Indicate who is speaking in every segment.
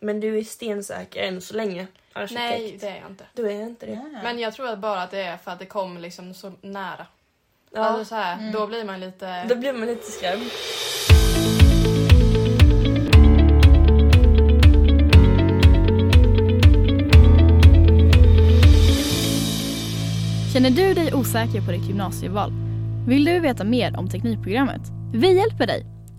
Speaker 1: Men du är stensäker än så länge. Arkitekt.
Speaker 2: Nej, det är jag inte.
Speaker 1: Du är inte det?
Speaker 3: Ja.
Speaker 2: Men jag tror att bara att det är för att det kom liksom så nära.
Speaker 1: Ja,
Speaker 2: Alltså så här,
Speaker 3: Mm.
Speaker 2: Då blir man lite...
Speaker 1: då blir man lite skrämd.
Speaker 4: Känner du dig osäker på ditt gymnasieval? Vill du veta mer om Teknikprogrammet? Vi hjälper dig!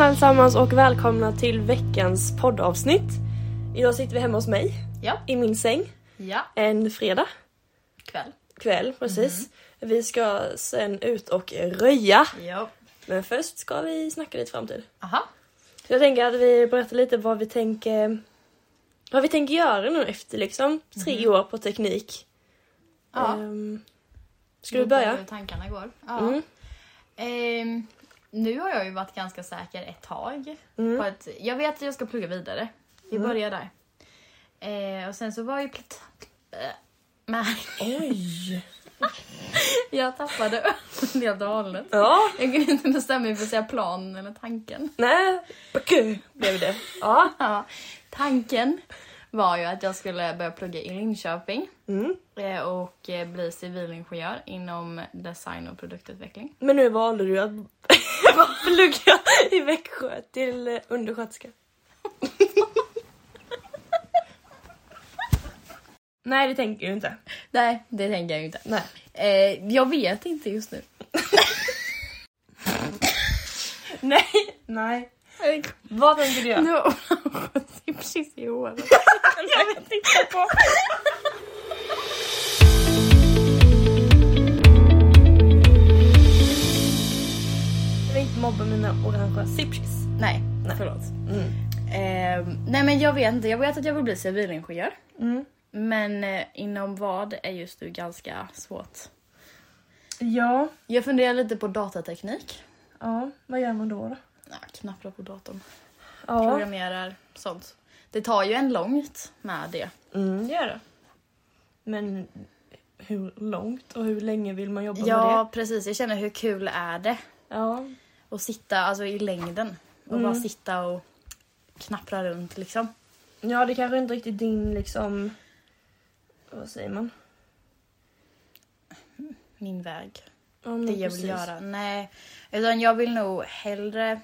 Speaker 1: Hejsan allesammans och välkomna till veckans poddavsnitt. Idag sitter vi hemma hos mig.
Speaker 3: Ja.
Speaker 1: I min säng.
Speaker 3: Ja,
Speaker 1: En fredag
Speaker 3: kväll.
Speaker 1: kväll precis. Vi ska sen ut och röja.
Speaker 3: Ja.
Speaker 1: Men först ska vi snacka lite framtid.
Speaker 3: Aha.
Speaker 1: Så jag tänker att vi berättar lite vad vi tänker vad vi tänker göra nu efter liksom tre år på teknik.
Speaker 3: Ja.
Speaker 1: Ehm, ska du börja?
Speaker 3: Hur tankarna går. Ja.
Speaker 1: Mm.
Speaker 3: Ehm, nu har jag ju varit ganska säker ett tag.
Speaker 1: Mm.
Speaker 3: På att, jag vet att jag ska plugga vidare. Vi
Speaker 1: Mm.
Speaker 3: börjar där. Ehm, och sen så var ju... Plat- äh,
Speaker 1: Oj!
Speaker 3: jag tappade helt och hållet.
Speaker 1: Ja,
Speaker 3: Jag kunde inte bestämma mig för att säga planen eller tanken.
Speaker 1: nej, blev det. Ja.
Speaker 3: Ja, tanken var ju att jag skulle börja plugga i Linköping
Speaker 1: Mm.
Speaker 3: eh, och eh, bli civilingenjör inom design och produktutveckling.
Speaker 1: Men nu valde du att plugga i Växjö till undersköterska. Nej, det tänker du inte.
Speaker 3: Nej, det tänker jag inte.
Speaker 1: Nej.
Speaker 3: Eh, jag vet inte just nu.
Speaker 1: Nej, nej. Vad tänker du göra?
Speaker 3: Nu har hon precis i håret.
Speaker 1: Jag vet inte på. Mobba mina orangea sipchis.
Speaker 3: Nej,
Speaker 1: Nej.
Speaker 3: förlåt.
Speaker 1: Mm.
Speaker 3: Eh, nej men jag vet inte, jag vet att jag vill bli civilingenjör.
Speaker 1: Mm.
Speaker 3: Men eh, inom vad är just nu ganska svårt.
Speaker 1: Ja.
Speaker 3: Jag funderar lite på datateknik.
Speaker 1: Ja, vad gör man då? då?
Speaker 3: Ja, knappar på datorn.
Speaker 1: Ja.
Speaker 3: Programmerar, sånt. Det tar ju en långt med det.
Speaker 1: Mm, det gör det. Men hur långt och hur länge vill man jobba med
Speaker 3: Ja,
Speaker 1: det?
Speaker 3: precis. Jag känner hur kul är det
Speaker 1: Ja.
Speaker 3: Att sitta alltså, i längden och
Speaker 1: Mm.
Speaker 3: bara sitta och knappra runt liksom.
Speaker 1: Ja, det kanske inte riktigt din liksom... Vad säger man?
Speaker 3: Min väg.
Speaker 1: Ja,
Speaker 3: Det jag vill
Speaker 1: precis.
Speaker 3: göra. Nej, utan jag vill nog hellre...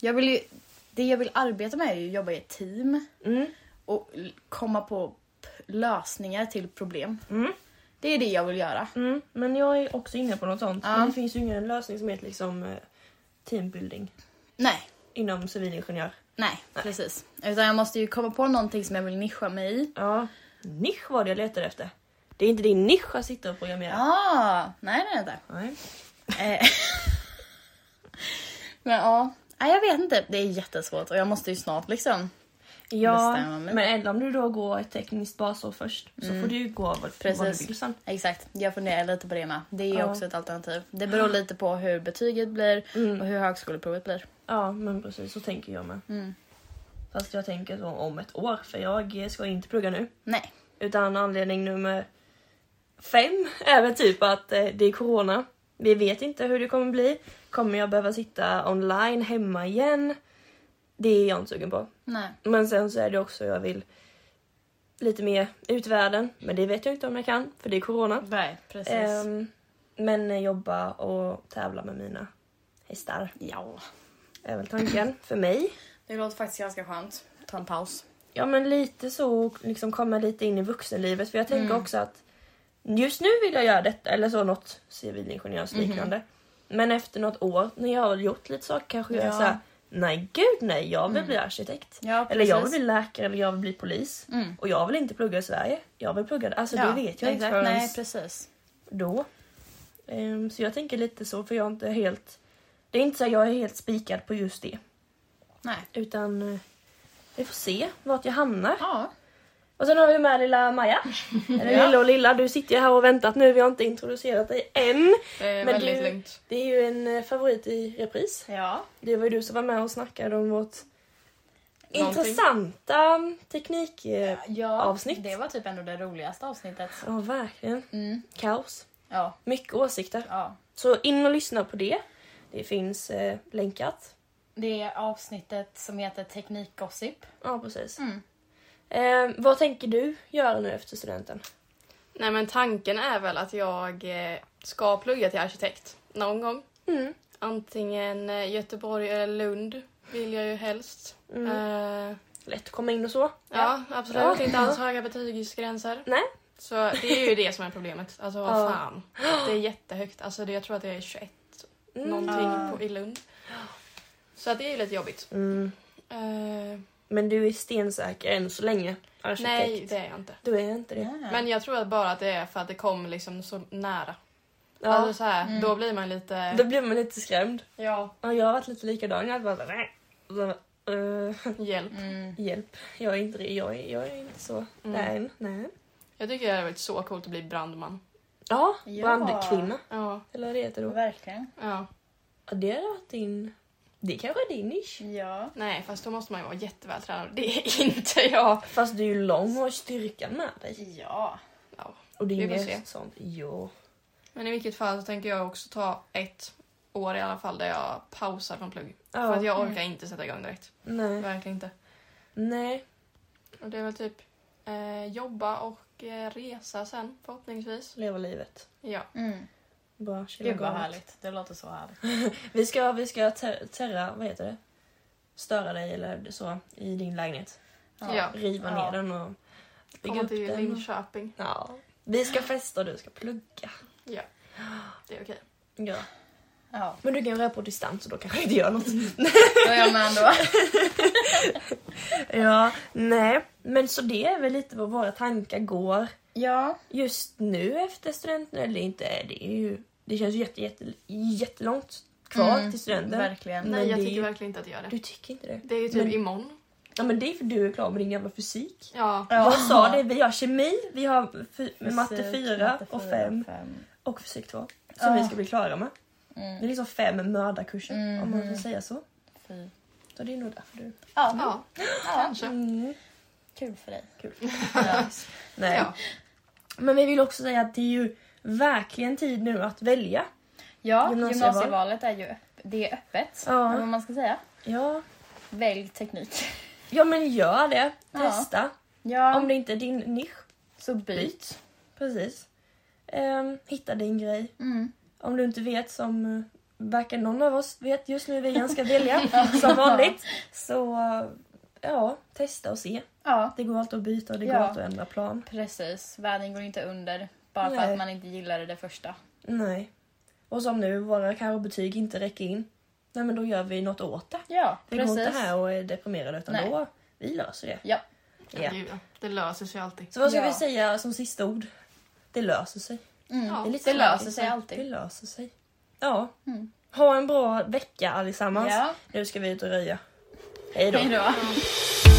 Speaker 3: Jag vill ju, det jag vill arbeta med är ju att jobba i ett team
Speaker 1: Mm.
Speaker 3: och komma på lösningar till problem.
Speaker 1: Mm.
Speaker 3: Det är det jag vill göra.
Speaker 1: Mm. Men jag är också inne på något sånt.
Speaker 3: Ja.
Speaker 1: Men det finns ju ingen lösning som heter liksom eh, teambuilding
Speaker 3: Nej,
Speaker 1: inom civilingenjör.
Speaker 3: nej, precis. Utan jag måste ju komma på någonting som jag vill nischa mig i.
Speaker 1: Ja. Nisch var det jag letade efter. Det är inte din nisch att sitta och programmera.
Speaker 3: Ah, nej det är det inte.
Speaker 1: Nej.
Speaker 3: Eh, Men ja, nej, jag vet inte. Det är jättesvårt och jag måste ju snart liksom.
Speaker 1: Ja, men eller om du då går ett tekniskt basår först så får du ju gå vad, vad du
Speaker 3: Precis.
Speaker 1: vill sen.
Speaker 3: Exakt, jag funderar lite på det med. Det är
Speaker 1: Ja.
Speaker 3: också ett alternativ. Det beror lite på hur betyget blir
Speaker 1: Mm.
Speaker 3: och hur högskoleprovet blir.
Speaker 1: Ja, men precis så tänker jag med.
Speaker 3: Mm.
Speaker 1: Fast jag tänker så om ett år för jag ska inte plugga nu.
Speaker 3: Nej.
Speaker 1: Utan anledning nummer fem är väl typ att eh, det är corona. Vi vet inte hur det kommer bli. Kommer jag behöva sitta online hemma igen? Det är jag inte sugen på.
Speaker 3: Nej.
Speaker 1: Men sen så är det också jag vill lite mer ut i världen. Men det vet jag inte om jag kan för det är corona.
Speaker 3: Nej, precis.
Speaker 1: Ehm, men jobba och tävla med mina hästar
Speaker 3: ja.
Speaker 1: är väl tanken för mig.
Speaker 3: Det låter faktiskt ganska skönt. Ta en paus.
Speaker 1: Ja men lite så liksom komma lite in i vuxenlivet för jag tänker
Speaker 3: Mm.
Speaker 1: också att just nu vill jag göra detta eller så något civilingenjörsliknande. Men efter något år när jag har gjort lite saker kanske jag är.
Speaker 3: Ja.
Speaker 1: såhär nej gud nej jag vill
Speaker 3: Mm.
Speaker 1: bli arkitekt.
Speaker 3: Ja,
Speaker 1: Eller jag vill bli läkare eller jag vill bli polis.
Speaker 3: Mm.
Speaker 1: Och jag vill inte plugga i Sverige. Jag vill plugga alltså
Speaker 3: ja,
Speaker 1: det vet jag inte förrän
Speaker 3: Nej, precis.
Speaker 1: då. Ehm, så jag tänker lite så för jag har inte helt Det är inte så att jag är helt spikad på just det.
Speaker 3: Nej.
Speaker 1: Utan eh, vi får se vart jag hamnar.
Speaker 3: Ja.
Speaker 1: Och sen har vi med lilla Maja. Eller
Speaker 3: Ja.
Speaker 1: lilla och lilla, du sitter ju här och väntat nu. Vi har inte introducerat dig än.
Speaker 2: Det är
Speaker 1: Men
Speaker 2: väldigt
Speaker 1: du-
Speaker 2: lugnt.
Speaker 1: Det är ju en eh, favorit i repris.
Speaker 3: Ja.
Speaker 1: Det var ju du som var med och snackade om vårt
Speaker 2: Någonting.
Speaker 1: intressanta teknik... eh,
Speaker 3: ja. Det var typ ändå det roligaste avsnittet.
Speaker 1: Ja, verkligen.
Speaker 3: Mm.
Speaker 1: Kaos.
Speaker 3: Ja.
Speaker 1: Mycket åsikter.
Speaker 3: ja.
Speaker 1: Så in och lyssna på det. Det finns eh, länkat.
Speaker 3: Det är avsnittet som heter Teknikgossip.
Speaker 1: Ja, precis.
Speaker 3: Mm.
Speaker 1: Eh, vad tänker du göra nu efter studenten?
Speaker 2: Nej men tanken är väl att jag eh, ska plugga till arkitekt någon gång.
Speaker 1: Mm.
Speaker 2: Antingen eh, Göteborg eller Lund vill jag ju helst.
Speaker 1: Mm.
Speaker 2: Eh,
Speaker 1: Lätt att komma in och så.
Speaker 2: ja, absolut.
Speaker 1: Ja.
Speaker 2: Inte alls höga betygsgränser.
Speaker 1: Nej.
Speaker 2: Så det är ju det som är problemet. Alltså vad
Speaker 1: Ja.
Speaker 2: fan. Det är jättehögt. Alltså det, jag tror att det är 21
Speaker 1: Mm.
Speaker 2: någonting
Speaker 3: Ja.
Speaker 2: på, i Lund. Så att det är ju lite jobbigt.
Speaker 1: Mm.
Speaker 2: Eh,
Speaker 1: Men du är stensäker än så länge. Arkitekt.
Speaker 2: nej, det är jag inte.
Speaker 1: Du är inte det.
Speaker 3: Ja.
Speaker 2: Men jag tror att bara att det är för att det kommer liksom så nära.
Speaker 1: Ja.
Speaker 2: Alltså så här,
Speaker 3: Mm.
Speaker 2: Då blir man lite...
Speaker 1: Då blir man lite skrämd.
Speaker 2: Ja.
Speaker 1: Ja, jag har varit lite likadan. Jag har bara. Uh,
Speaker 2: Hjälp.
Speaker 3: Mm.
Speaker 1: hjälp. Jag är inte, jag är, jag är inte så.
Speaker 2: Mm.
Speaker 1: Nej, nej.
Speaker 2: Jag tycker det hade varit så coolt att bli brandman.
Speaker 1: Ja,
Speaker 3: Ja.
Speaker 1: brandkvinna.
Speaker 2: Ja.
Speaker 1: Eller vad det heter då.
Speaker 3: Verkligen.
Speaker 2: ja.
Speaker 1: Ja, det hade varit din... Det kanske är din nisch.
Speaker 3: Ja.
Speaker 2: Nej, fast då måste man ju vara jättevältränad. Det är inte jag.
Speaker 1: Fast du är ju lång och har styrkan med dig.
Speaker 3: Ja.
Speaker 2: Ja.
Speaker 1: Och det är mer
Speaker 2: se.
Speaker 1: sånt. Jo.
Speaker 2: Men i vilket fall så tänker jag också ta ett år i alla fall där jag pausar från plugg. För
Speaker 1: Ja.
Speaker 2: att jag orkar inte sätta igång direkt.
Speaker 1: Nej.
Speaker 2: Verkligen inte.
Speaker 1: Nej.
Speaker 2: Och det är väl typ eh, jobba och eh, resa sen förhoppningsvis.
Speaker 1: Leva livet.
Speaker 2: Ja.
Speaker 3: Mm.
Speaker 1: Chilla
Speaker 3: Gud vad härligt. Det låter så härligt.
Speaker 1: Vi ska, vi ska ter- terra, vad heter det? Störa dig eller så i din lägenhet.
Speaker 2: Ja.
Speaker 1: Riva
Speaker 3: Ja.
Speaker 1: ner den och bygga upp
Speaker 2: till
Speaker 1: den.
Speaker 2: Linköping.
Speaker 1: Ja. Vi ska festa och du ska plugga.
Speaker 2: Det är okej.
Speaker 1: Ja.
Speaker 3: Ja.
Speaker 1: Men du kan göra det på distans och då kanske inte gör något.
Speaker 3: Då är jag med ändå.
Speaker 1: ja, nej. Men så det är väl lite vad våra tankar går
Speaker 3: Ja.
Speaker 1: just nu efter studenten. Eller inte, det är ju... Det känns ju jätte, jätte, jättelångt kvar
Speaker 3: Mm,
Speaker 1: till studenten.
Speaker 3: Verkligen.
Speaker 1: Men
Speaker 2: Nej, jag
Speaker 1: det
Speaker 2: tycker
Speaker 1: ju-
Speaker 2: verkligen inte att jag gör det.
Speaker 1: Du tycker inte det?
Speaker 2: Det är ju typ
Speaker 1: Men-
Speaker 2: imorgon.
Speaker 1: Ja men det är för du är klar med din jävla fysik.
Speaker 2: Ja.
Speaker 3: Ja.
Speaker 1: Jag sa det, vi har kemi, vi har fy- matte
Speaker 3: Fysik,
Speaker 1: 4
Speaker 3: matte
Speaker 1: och
Speaker 3: fyra,
Speaker 1: 5 och fysik 2. Som
Speaker 3: Ja.
Speaker 1: vi ska bli klara med. Det är
Speaker 3: Mm.
Speaker 1: liksom fem mördarkurser om man
Speaker 3: Mhm.
Speaker 1: får säga så.
Speaker 3: Fy.
Speaker 1: Så det är nog därför du...
Speaker 3: Ja.
Speaker 2: Ja,
Speaker 3: ja.
Speaker 2: kanske.
Speaker 1: Mm.
Speaker 3: Kul för dig.
Speaker 1: Kul.
Speaker 3: Ja.
Speaker 1: Nej.
Speaker 2: Ja.
Speaker 1: Men vi vill också säga att det är ju verkligen tid nu att välja.
Speaker 3: Ja,
Speaker 1: Gymnasieval.
Speaker 3: gymnasievalet är ju öpp- det är öppet.
Speaker 1: Ja.
Speaker 3: Vad man ska säga.
Speaker 1: Ja,
Speaker 3: Välj teknik.
Speaker 1: ja men gör det. Testa.
Speaker 3: Ja,
Speaker 1: Om det inte är din nisch,
Speaker 3: så byt.
Speaker 1: byt. Precis. Ehm, hitta din grej.
Speaker 3: Mm.
Speaker 1: Om du inte vet som eh, varken någon av oss vet just nu, vi ska välja som vanligt. Så ja, testa och se.
Speaker 3: Ja,
Speaker 1: Det går alltid att byta och det går
Speaker 3: Ja.
Speaker 1: alltid att ändra plan.
Speaker 3: precis. Världen går inte under bara för
Speaker 1: Nej.
Speaker 3: att man inte gillade det första.
Speaker 1: Nej. Och som nu, våra kanske betyg inte räcker in. Nej men då gör vi något åt det.
Speaker 3: Ja,
Speaker 1: Vi går
Speaker 3: precis.
Speaker 1: inte här och är deprimerade utan
Speaker 3: Nej.
Speaker 1: då, vi löser det.
Speaker 3: Ja,
Speaker 1: Ja.
Speaker 2: Gud, ja. Det löser sig alltid.
Speaker 1: Så vad ska
Speaker 3: Ja.
Speaker 1: vi säga som sista ord? Det löser sig.
Speaker 3: mm.
Speaker 2: Ja,
Speaker 1: det är lite
Speaker 3: det löser
Speaker 1: tråkigt,
Speaker 3: sig
Speaker 1: men Det
Speaker 3: alltid.
Speaker 1: löser sig. Ja.
Speaker 3: Mm.
Speaker 1: Ha en bra vecka allesammans.
Speaker 3: Ja,
Speaker 1: Nu ska vi ut och röja. Hej då.
Speaker 3: hej då.